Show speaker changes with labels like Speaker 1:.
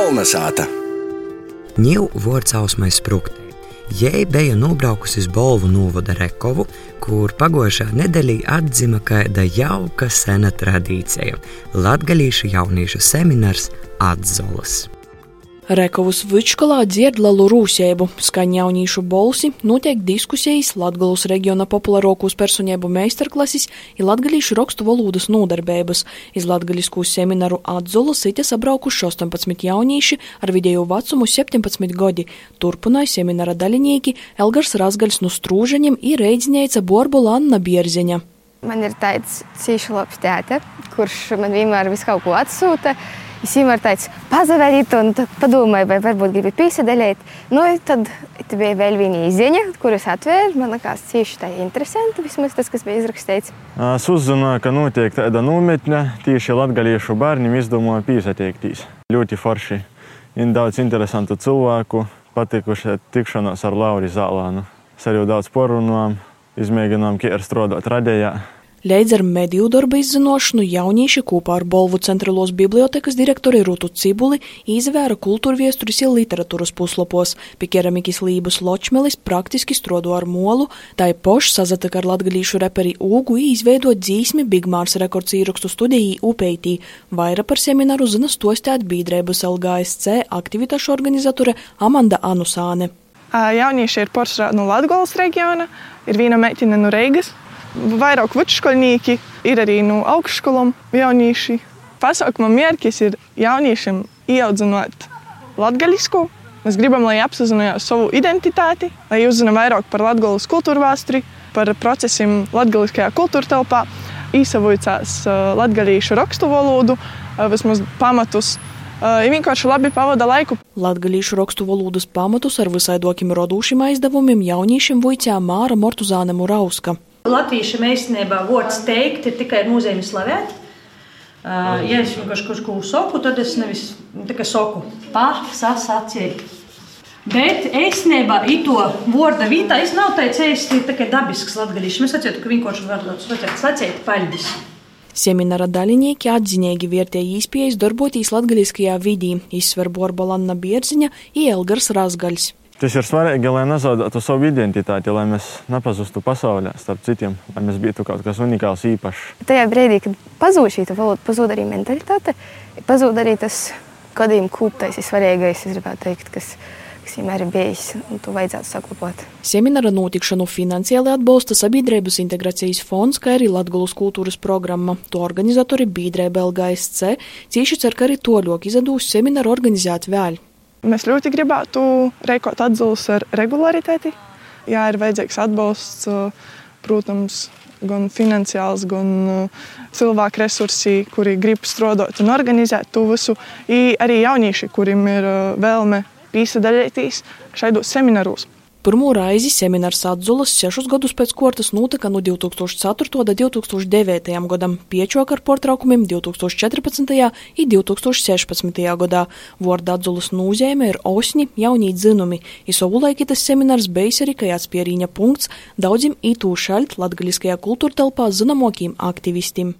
Speaker 1: Kolnesāta.
Speaker 2: Ņēmu vārdsauksmai spruktē. Jei bija nobraukusi uz Bolvu novada Rekovu, kur pagājušā nedēļā atzima kāda jauka sena tradīcija - latgalīšu jauniešu seminārs Atzolas.
Speaker 3: Rekovas Vičkalā dzird lielu rūsēbu, skaņa jaunīšu bolsi, notiek diskusijas, Latgalus reģiona populārākos personību meistarklases ir latgalīšu rakstu valodas nodarbības. Iz latgalisku semināru Atzola sita sabraukuši 18 jaunīši ar vidēju vecumu 17 gadi. Turpināja semināra daļinieki Elgars Razgaļs no Strūžaņiem ir reidzinieca Borbola Anna Bierziņa.
Speaker 4: Man ir tāds cīši labs tēte, kurš man vienmēr visu kaut ko atsūta. Es vienmēr teicu, pazavērīt, un padomāju, vai varbūt gribi pīsadēļēt. Nu, tad bija vēl viena izziņa, kuras atvēru. Man liekas, cieši tā interesanti, vismaz tas, kas bija izrakstīts.
Speaker 5: Es uzzināju, ka notiek tāda nometne, tieši latgaliešu bērniem izdomāja pīsateikties. Ļoti forši. Ir daudz interesantu cilvēku, patikuši tikšanās ar Lauri Zālānu. Es arī daudz porunām, izmēģinām, kā ir strādāt radījā.
Speaker 3: Līdz ar mediju darbu izzinošanu jaunieši kopā ar Bolvu centrālos bibliotekas direktori Rutu Cibuli izvēra kultūra viesturis un literatūras puslapos. Pie keramikas lības ločmelis praktiski strodo ar molu, tai pošs sazatika ar latgalīšu reperi Ūgu izveidot dzīsmi Bigmārs rekords īrakstu studijī Upeitī. Vaira par semināru zina stostēt bīdrēbas LGSC aktivitāšu organizatore Amanda Anusāne.
Speaker 6: Jaunieši ir porcelāna no Latvijas reģiona, ir viena meitene no Reigas vairāk vidusskoļnieki, ir arī no augšskolām jaunieši. Pasākuma mērķis ir jauniešiem ieaudzināt latgaļisku. Mēs gribam, lai apzinātu savu identitāti, lai uzzinātu vairāk par latgāles kultūru vēsturi, par procesiem latgāliskajā kultūra telpā, īsavojcās latgaļīšu rakstu valodu, vismaz pamatus Ja vienkārši labi pavada laiku.
Speaker 3: Latgalīšu rakstu valodas pamatus ar visaidokiem rodūšiem aizdevumiem jauniešiem vojcā Māra Mortuzāne Murauska.
Speaker 7: Latviešu meistinībā vārds teikt ir tikai nozīme slavēt. Uh, ja es vienkārši kaut ko saku, tad es nevis tikai saku pārsasacīt. Bet īstenībā to vārdu vietā es nav teicis, tas ir tikai dabisks latgadīšs. Mēs atceram, ka vienkārši var sacīt paļģis.
Speaker 3: Semināra dalībnieki atzinīgi vērtēja iespējas darboties latgaļiskajā vidī, izsver Borbalanna Bierziņa un Elgars Razgaļs.
Speaker 5: Tas ir svarīgi, lai nezaudētu savu identitāti, lai mēs nepazustu pasaulē starp citiem, lai mēs būtu kaut kas unikāls, īpašs.
Speaker 4: Tajā brīdī, kad pazūd šī valoda, pazūd arī mentalitāte, pazūd arī tas gadījuma kūptais, svarīgais, es gribētu teikt, kas, kas vienmēr ir bijis un to vajadzētu saglabāt.
Speaker 3: Semināra notikšanu finansiāli atbalsta Sabiedrības integrācijas fonds, kā arī Latgulas kultūras programma. To organizatori Bīdrēba LGSC cieši cer, ka arī to ļoti izdevūs semināru organizēt vēl.
Speaker 6: Mēs ļoti gribētu rēkot atzīves ar regularitāti. Jā, ir vajadzīgs atbalsts, protams, gan finansiāls, gan cilvēku resursi, kuri grib strādāt un organizēt to visu. I arī jaunieši, kuriem ir vēlme piesaistīties šādos semināros.
Speaker 3: Pirmo reizi seminārs atzulas sešus gadus pēc kārtas notika no 2004. līdz 2009. gadam, piečok ar portraukumiem 2014. un 2016. gadā. Vārda atzulas nozīme ir osņi, jaunie dzinumi. Isovulaiki tas seminārs bijis arī kā atspierīņa punkts daudziem itū šaļt latgaliskajā kultūra telpā zināmokiem aktivistiem.